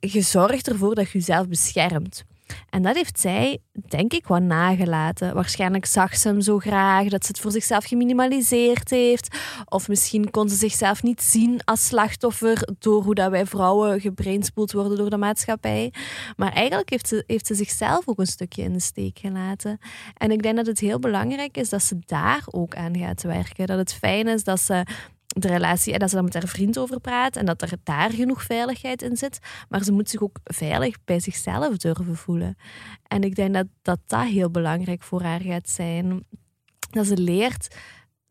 Je zorgt ervoor dat je jezelf beschermt. En dat heeft zij, denk ik, wat nagelaten. Waarschijnlijk zag ze hem zo graag dat ze het voor zichzelf geminimaliseerd heeft. Of misschien kon ze zichzelf niet zien als slachtoffer door hoe dat wij vrouwen gebrainspoeld worden door de maatschappij. Maar eigenlijk heeft ze, heeft ze zichzelf ook een stukje in de steek gelaten. En ik denk dat het heel belangrijk is dat ze daar ook aan gaat werken. Dat het fijn is dat ze de relatie en dat ze daar met haar vriend over praat en dat er daar genoeg veiligheid in zit. Maar ze moet zich ook veilig bij zichzelf durven voelen. En ik denk dat dat, dat heel belangrijk voor haar gaat zijn. Dat ze leert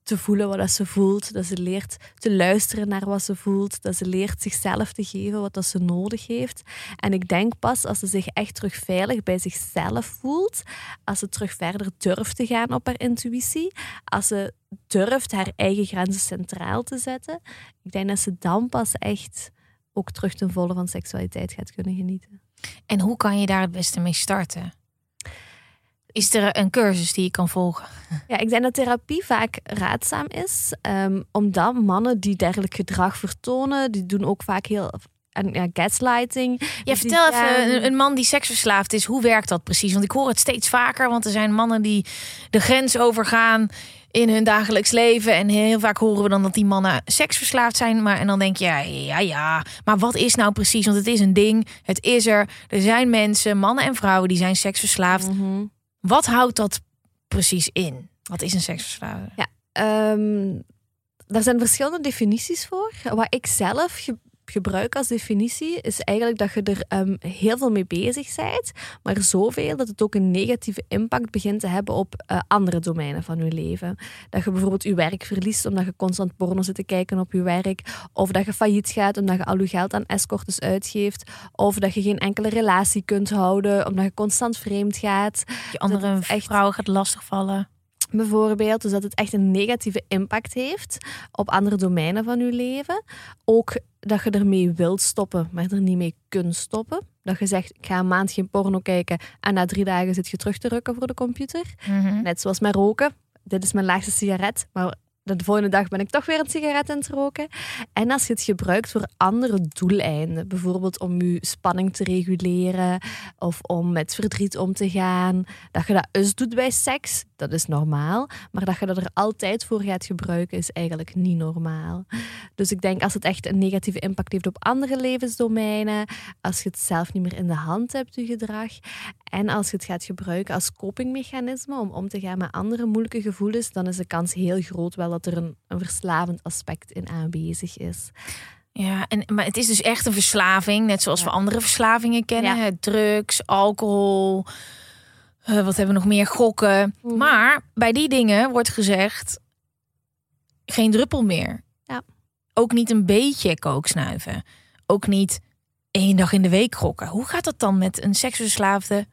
te voelen wat dat ze voelt. Dat ze leert te luisteren naar wat ze voelt. Dat ze leert zichzelf te geven wat dat ze nodig heeft. En ik denk pas als ze zich echt terug veilig bij zichzelf voelt, als ze terug verder durft te gaan op haar intuïtie, als ze durft haar eigen grenzen centraal te zetten, ik denk dat ze dan pas echt ook terug ten volle van seksualiteit gaat kunnen genieten. En hoe kan je daar het beste mee starten? Is er een cursus die je kan volgen? Ja, ik denk dat therapie vaak raadzaam is, ehm, omdat mannen die dergelijk gedrag vertonen, die doen ook vaak heel en ja, gaslighting. Ja, Dus vertel even, een, een man die seksverslaafd is, hoe werkt dat precies? Want ik hoor het steeds vaker, want er zijn mannen die de grens overgaan in hun dagelijks leven. En heel vaak horen we dan dat die mannen seksverslaafd zijn. Maar en dan denk je, ja, ja, ja. Maar wat is nou precies? Want het is een ding, het is er. Er zijn mensen, mannen en vrouwen, die zijn seksverslaafd. Mhm. Wat houdt dat precies in? Wat is een seksverslaafde? Ehm, daar zijn verschillende definities voor. Wat ik zelf ge- gebruik als definitie is eigenlijk dat je er ehm, heel veel mee bezig bent, maar zoveel dat het ook een negatieve impact begint te hebben op eh, andere domeinen van je leven. Dat je bijvoorbeeld je werk verliest omdat je constant porno zit te kijken op je werk, of dat je failliet gaat omdat je al je geld aan escortes uitgeeft, of dat je geen enkele relatie kunt houden omdat je constant vreemd gaat. Je andere het echt- vrouw gaat lastigvallen. Bijvoorbeeld, dus dat het echt een negatieve impact heeft op andere domeinen van je leven. Ook dat je ermee wilt stoppen, maar er niet mee kunt stoppen. Dat je zegt, ik ga een maand geen porno kijken en na drie dagen zit je terug te rukken voor de computer. Mhm. Net zoals met roken. Dit is mijn laagste sigaret, maar de volgende dag ben ik toch weer een sigaret aan het roken. En als je het gebruikt voor andere doeleinden, bijvoorbeeld om je spanning te reguleren of om met verdriet om te gaan, dat je dat eens doet bij seks, dat is normaal. Maar dat je dat er altijd voor gaat gebruiken, is eigenlijk niet normaal. Dus ik denk als het echt een negatieve impact heeft op andere levensdomeinen, als je het zelf niet meer in de hand hebt, je gedrag, en als je het gaat gebruiken als copingmechanisme om om te gaan met andere moeilijke gevoelens, dan is de kans heel groot wel dat er een, een verslavend aspect in aanwezig is. Ja, en, maar het is dus echt een verslaving, net zoals Ja. we andere verslavingen kennen. Ja. Het Drugs, alcohol, eh, wat hebben we nog meer? Gokken. Mhm. Maar bij die dingen wordt gezegd, geen druppel meer. Ja. Ook niet een beetje kooksnuiven. Ook niet één dag in de week gokken. Hoe gaat dat dan met een seksverslaafde?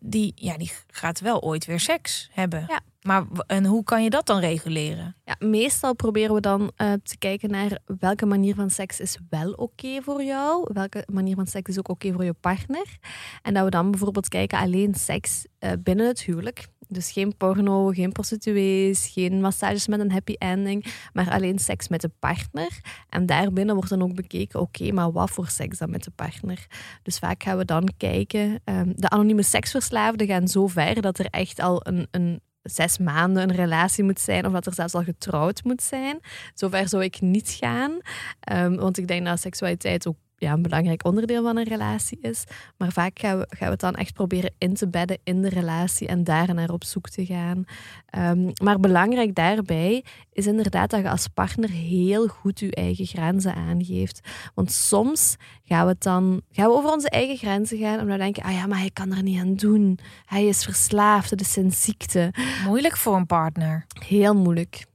Die ja, die gaat wel ooit weer seks hebben. Ja. Maar en hoe kan je dat dan reguleren? Ja, meestal proberen we dan eh, te kijken naar welke manier van seks is wel oké voor jou, welke manier van seks is ook oké voor je partner. En dat we dan bijvoorbeeld kijken alleen seks eh, binnen het huwelijk. Dus geen porno, geen prostituees, geen massages met een happy ending, maar alleen seks met de partner. En daarbinnen wordt dan ook bekeken, oké, maar wat voor seks dan met de partner? Dus vaak gaan we dan kijken, ehm, de anonieme seksverslaafden gaan zo ver dat er echt al een, een zes maanden een relatie moet zijn of dat er zelfs al getrouwd moet zijn. Zover zou ik niet gaan, Ehm, want ik denk dat seksualiteit ook ja, een belangrijk onderdeel van een relatie is. Maar vaak gaan we, gaan we het dan echt proberen in te bedden in de relatie en daar naar op zoek te gaan. Ehm, maar belangrijk daarbij is inderdaad dat je als partner heel goed je eigen grenzen aangeeft. Want soms gaan we dan gaan we over onze eigen grenzen gaan en dan denken, ah ja, maar hij kan er niet aan doen. Hij is verslaafd, het is zijn ziekte. Moeilijk voor een partner. Heel moeilijk.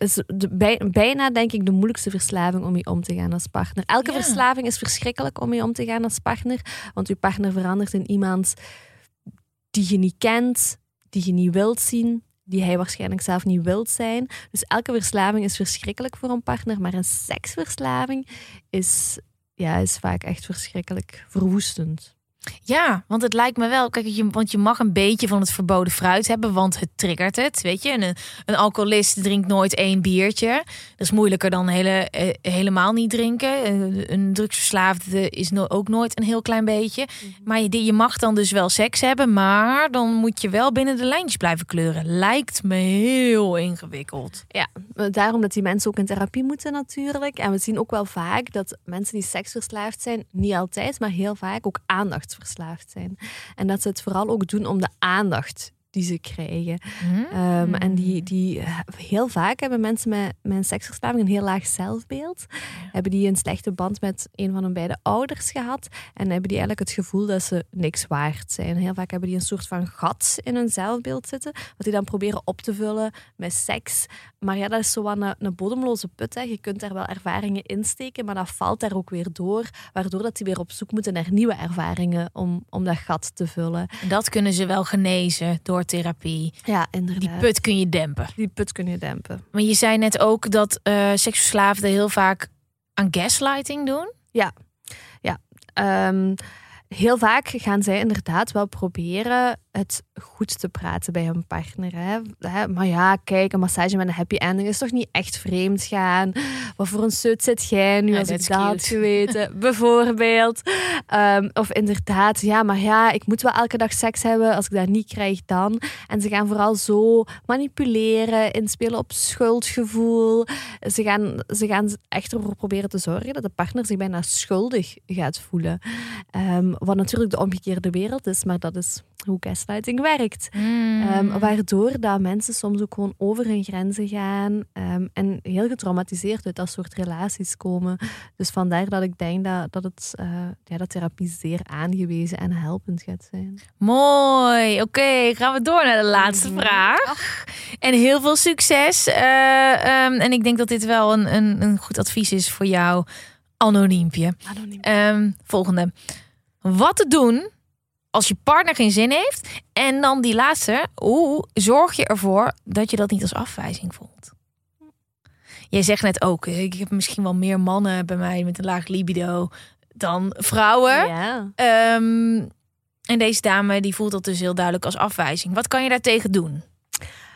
Is de, bij- bijna, denk ik, de moeilijkste verslaving om mee om te gaan als partner. Elke Ja. verslaving is verschrikkelijk om mee om te gaan als partner. Want je partner verandert in iemand die je niet kent, die je niet wilt zien, die hij waarschijnlijk zelf niet wilt zijn. Dus elke verslaving is verschrikkelijk voor een partner. Maar een seksverslaving is, ja, is vaak echt verschrikkelijk verwoestend. Ja, want het lijkt me wel. Kijk, je, want je mag een beetje van het verboden fruit hebben, want het triggert het. Weet je, En een, een alcoholist drinkt nooit één biertje. Dat is moeilijker dan hele, eh, helemaal niet drinken. Eh, een drugsverslaafde is no- ook nooit een heel klein beetje. Maar je, je mag dan dus wel seks hebben, maar dan moet je wel binnen de lijntjes blijven kleuren. Lijkt me heel ingewikkeld. Ja, daarom dat die mensen ook in therapie moeten natuurlijk. En we zien ook wel vaak dat mensen die seksverslaafd zijn, niet altijd, maar heel vaak ook aandachtsverslaafd zijn. En dat ze het vooral ook doen om de aandacht die ze krijgen. Ehm, en die, die eh, heel vaak hebben mensen met, met een seksverslaving een heel laag zelfbeeld. Hebben die een slechte band met een van hun beide ouders gehad. En hebben die eigenlijk het gevoel dat ze niks waard zijn. Heel vaak hebben die een soort van gat in hun zelfbeeld zitten. Wat die dan proberen op te vullen met seks. Maar ja, dat is zo een, een bodemloze put. Hè. Je kunt daar wel ervaringen insteken, maar dat valt daar ook weer door. Waardoor dat die weer op zoek moeten naar nieuwe ervaringen om, om dat gat te vullen. En dat kunnen ze wel genezen door therapie. Ja, inderdaad. Die put kun je dempen. Die put kun je dempen. Maar je zei net ook dat eh seksverslaafden heel vaak aan gaslighting doen. Ehm, heel vaak gaan zij inderdaad wel proberen het goed te praten bij hun partner. Hè, Maar ja, kijk, een massage met een happy ending is toch niet echt vreemd gaan. Wat voor een sut zit jij nu Ja, als dat ik dat had geweten? Bijvoorbeeld. Ehm, of inderdaad, ja, maar ja, ik moet wel elke dag seks hebben. Als ik dat niet krijg, dan. En ze gaan vooral zo manipuleren, inspelen op schuldgevoel. Ze gaan, ze gaan echt ervoor proberen te zorgen dat de partner zich bijna schuldig gaat voelen. Ehm, wat natuurlijk de omgekeerde wereld is, maar dat is hoe gaslighting werkt. Mm. Ehm, waardoor dat mensen soms ook gewoon over hun grenzen gaan en heel getraumatiseerd uit dat soort relaties komen. Dus vandaar dat ik denk dat, dat, het, eh, ja, dat therapie zeer aangewezen en helpend gaat zijn. Mooi. Oké, gaan we door naar de laatste Mhm. vraag. En heel veel succes. Eh, ehm, en ik denk dat dit wel een, een, een goed advies is voor jou, anoniempje. Anoniem. Ehm, volgende. Wat te doen als je partner geen zin heeft? En dan die laatste. Hoe zorg je ervoor dat je dat niet als afwijzing voelt? Jij zegt net ook, eh, ik heb misschien wel meer mannen bij mij met een laag libido dan vrouwen. Ja. Ehm, en deze dame die voelt dat dus heel duidelijk als afwijzing. Wat kan je daartegen doen?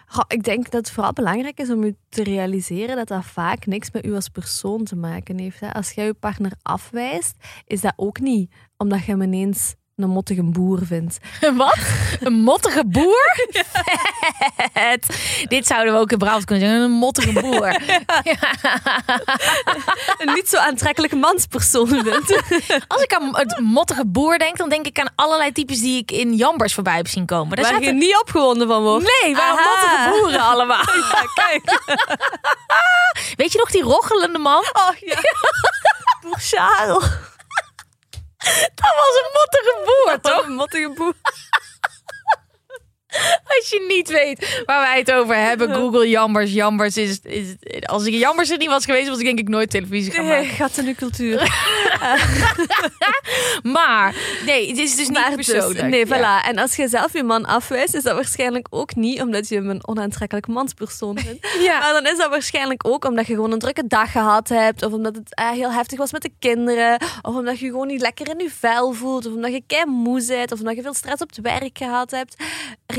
Goh, ik denk dat het vooral belangrijk is om u te realiseren dat dat vaak niks met u als persoon te maken heeft. Hè. Als jij je partner afwijst, is dat ook niet omdat je hem ineens een mottige boer vindt. Wat? Een mottige boer? Dit zouden we ook in Brabant kunnen zeggen. Een mottige boer. Een niet zo aantrekkelijke manspersoon. Als ik aan het mottige boer denk, dan denk ik aan allerlei types die ik in Jambers voorbij heb zien komen. Daar Waar zaten- je niet opgewonden van wordt. Nee, waren Aha. mottige boeren allemaal. Ja, kijk. Weet je nog die rochelende man? Oh ja. Boer. Dat was een mottige boer, toch? Een mottige boer. Als je niet weet waar wij het over hebben, Google Jambers. Jambers is, is als ik Jambers er niet was geweest, was ik denk ik nooit televisie gaan Nee, maken. gaat in de cultuur. Maar nee, het is dus niet dus, persoonlijk. nee, Ja. voilà. En als je zelf je man afwijst, is dat waarschijnlijk ook niet omdat je hem een onaantrekkelijk manspersoon vindt. Ja. Maar dan is dat waarschijnlijk ook omdat je gewoon een drukke dag gehad hebt. Of omdat het eh, heel heftig was met de kinderen. Of omdat je gewoon niet lekker in je vel voelt. Of omdat je kei moe bent. Of omdat je veel stress op het werk gehad hebt.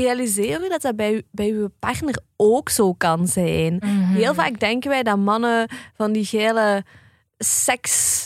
Realiseer je dat dat bij, bij je partner ook zo kan zijn. Heel vaak denken wij dat mannen van die gele seks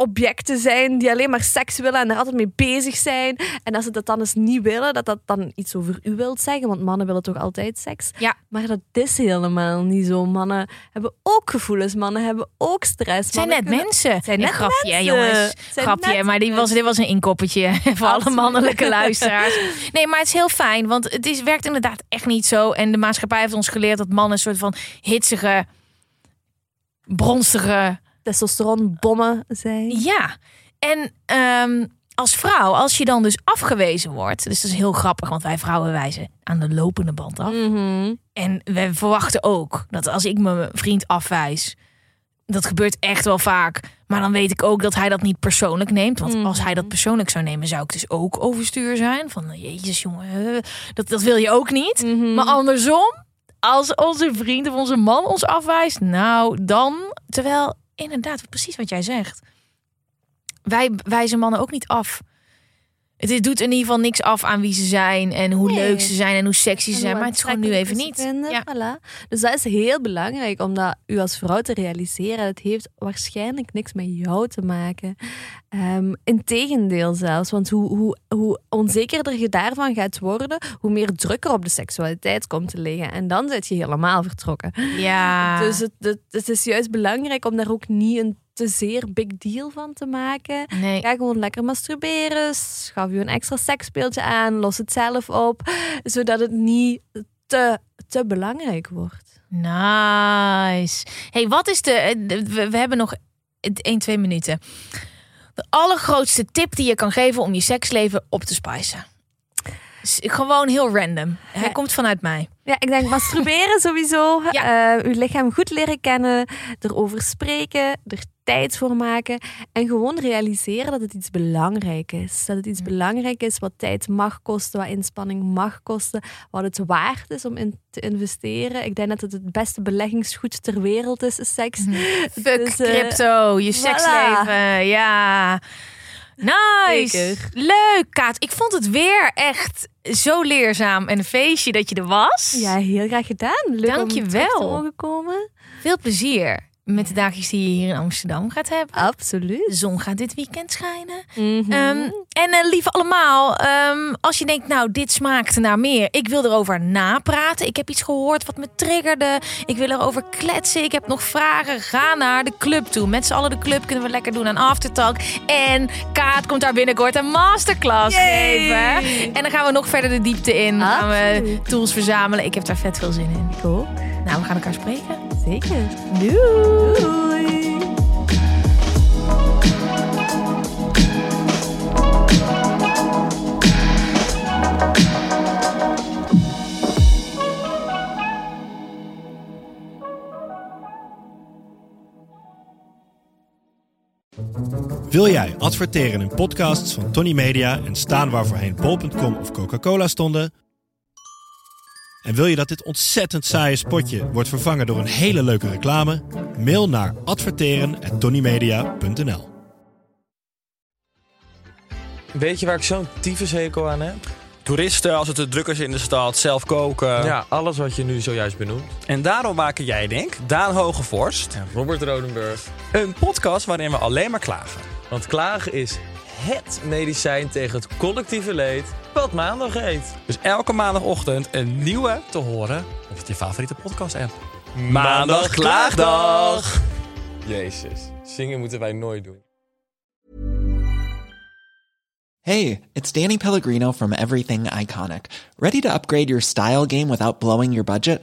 objecten zijn die alleen maar seks willen en er altijd mee bezig zijn. En als ze dat dan eens niet willen, dat dat dan iets over u wilt zeggen. Want mannen willen toch altijd seks? Ja. Maar dat is helemaal niet zo. Mannen hebben ook gevoelens. Mannen hebben ook stress. Het zijn Mannen net kunnen- mensen. zijn net grapje, mensen. jongens. Zijn Grapje, net maar die was, dit was een inkoppertje voor alle mannelijke luisteraars. Nee, maar het is heel fijn, want het is, werkt inderdaad echt niet zo. En de maatschappij heeft ons geleerd dat mannen een soort van hitsige, bronstige Testosteronbommen zijn. Ja, en ehm, als vrouw, als je dan dus afgewezen wordt, dus dat is heel grappig, want wij vrouwen wijzen aan de lopende band af. Mhm. En we verwachten ook dat als ik mijn vriend afwijs, dat gebeurt echt wel vaak. Maar dan weet ik ook dat hij dat niet persoonlijk neemt. Want als hij dat persoonlijk zou nemen, zou ik dus ook overstuur zijn. Van jezus jongen, dat, dat wil je ook niet. Mhm. Maar andersom, als onze vriend of onze man ons afwijst, nou dan, terwijl inderdaad, precies wat jij zegt. Wij wijzen mannen ook niet af. Het is- doet in ieder geval niks af aan wie ze zijn en hoe Nee. leuk ze zijn en hoe sexy ze zijn. Maar het is gewoon nu even niet. Ja. voilà. Dus dat is heel belangrijk om dat u als vrouw te realiseren. Het heeft waarschijnlijk niks met jou te maken. Ehm Integendeel zelfs. Want hoe, hoe, hoe onzekerder je daarvan gaat worden, hoe meer druk er op de seksualiteit komt te liggen. En dan zit je helemaal vertrokken. Ja. Dus het, het, het is juist belangrijk om daar ook niet een te zeer big deal van te maken. nee. Ga gewoon lekker masturberen. Schaf je een extra seksspeeltje aan. Los het zelf op. Zodat het niet te, te belangrijk wordt. Nice. Hey, wat is de. de- We, we hebben nog 1, 2 minuten. De allergrootste tip die je kan geven om je seksleven op te spicen. Gewoon heel random. Hij Ja. komt vanuit mij. Ja, ik denk masturberen sowieso. Ja. Eh, uw lichaam goed leren kennen. Erover spreken. Er tijd voor maken. En gewoon realiseren dat het iets belangrijk is. Dat het iets belangrijk is wat tijd mag kosten. Wat inspanning mag kosten. Wat het waard is om in te investeren. Ik denk dat het het beste beleggingsgoed ter wereld is, seks. Fuck Dus, eh, crypto, je seksleven. Ja. Nice. Zeker. Leuk, Kaat. Ik vond het weer echt zo leerzaam en een feestje dat je er was. Ja, heel graag gedaan. Leuk Dank je terug te wel. mogen komen. Veel plezier met de dagjes die je hier in Amsterdam gaat hebben. Absoluut. De zon gaat dit weekend schijnen. Mhm. Ehm, en eh, lieve allemaal, ehm, als je denkt, nou, dit smaakt naar meer. Ik wil erover napraten. Ik heb iets gehoord wat me triggerde. Ik wil erover kletsen. Ik heb nog vragen. Ga naar de club toe. Met z'n allen de club kunnen we lekker doen aan Aftertalk. En Kaat komt daar binnenkort een masterclass geven. En dan gaan we nog verder de diepte in. Dan gaan we tools verzamelen. Ik heb daar vet veel zin in. Ook. Nou, we gaan elkaar spreken. Zeker. Doei. Wil jij adverteren in podcasts van Tony Media en staan waar voorheen bol.com of Coca-Cola stonden? En wil je dat dit ontzettend saaie spotje wordt vervangen door een hele leuke reclame? Mail naar adverteren@tonymedia.nl. Weet je waar ik zo'n tyfushekel aan heb? Toeristen, als het te druk is in de stad, zelf koken. Ja, alles wat je nu zojuist benoemt. En daarom maken jij, denk Daan Hogevorst, Ja, Robert Rodenburg. een podcast waarin we alleen maar klagen. Want klagen is HET medicijn tegen het collectieve leed wat maandag heet. Dus elke maandagochtend een nieuwe te horen op je favoriete podcast-app. Maandag Klaagdag! Jezus, zingen moeten wij nooit doen. Hey, it's Danny Pellegrino from Everything Iconic. Ready to upgrade your style game without blowing your budget?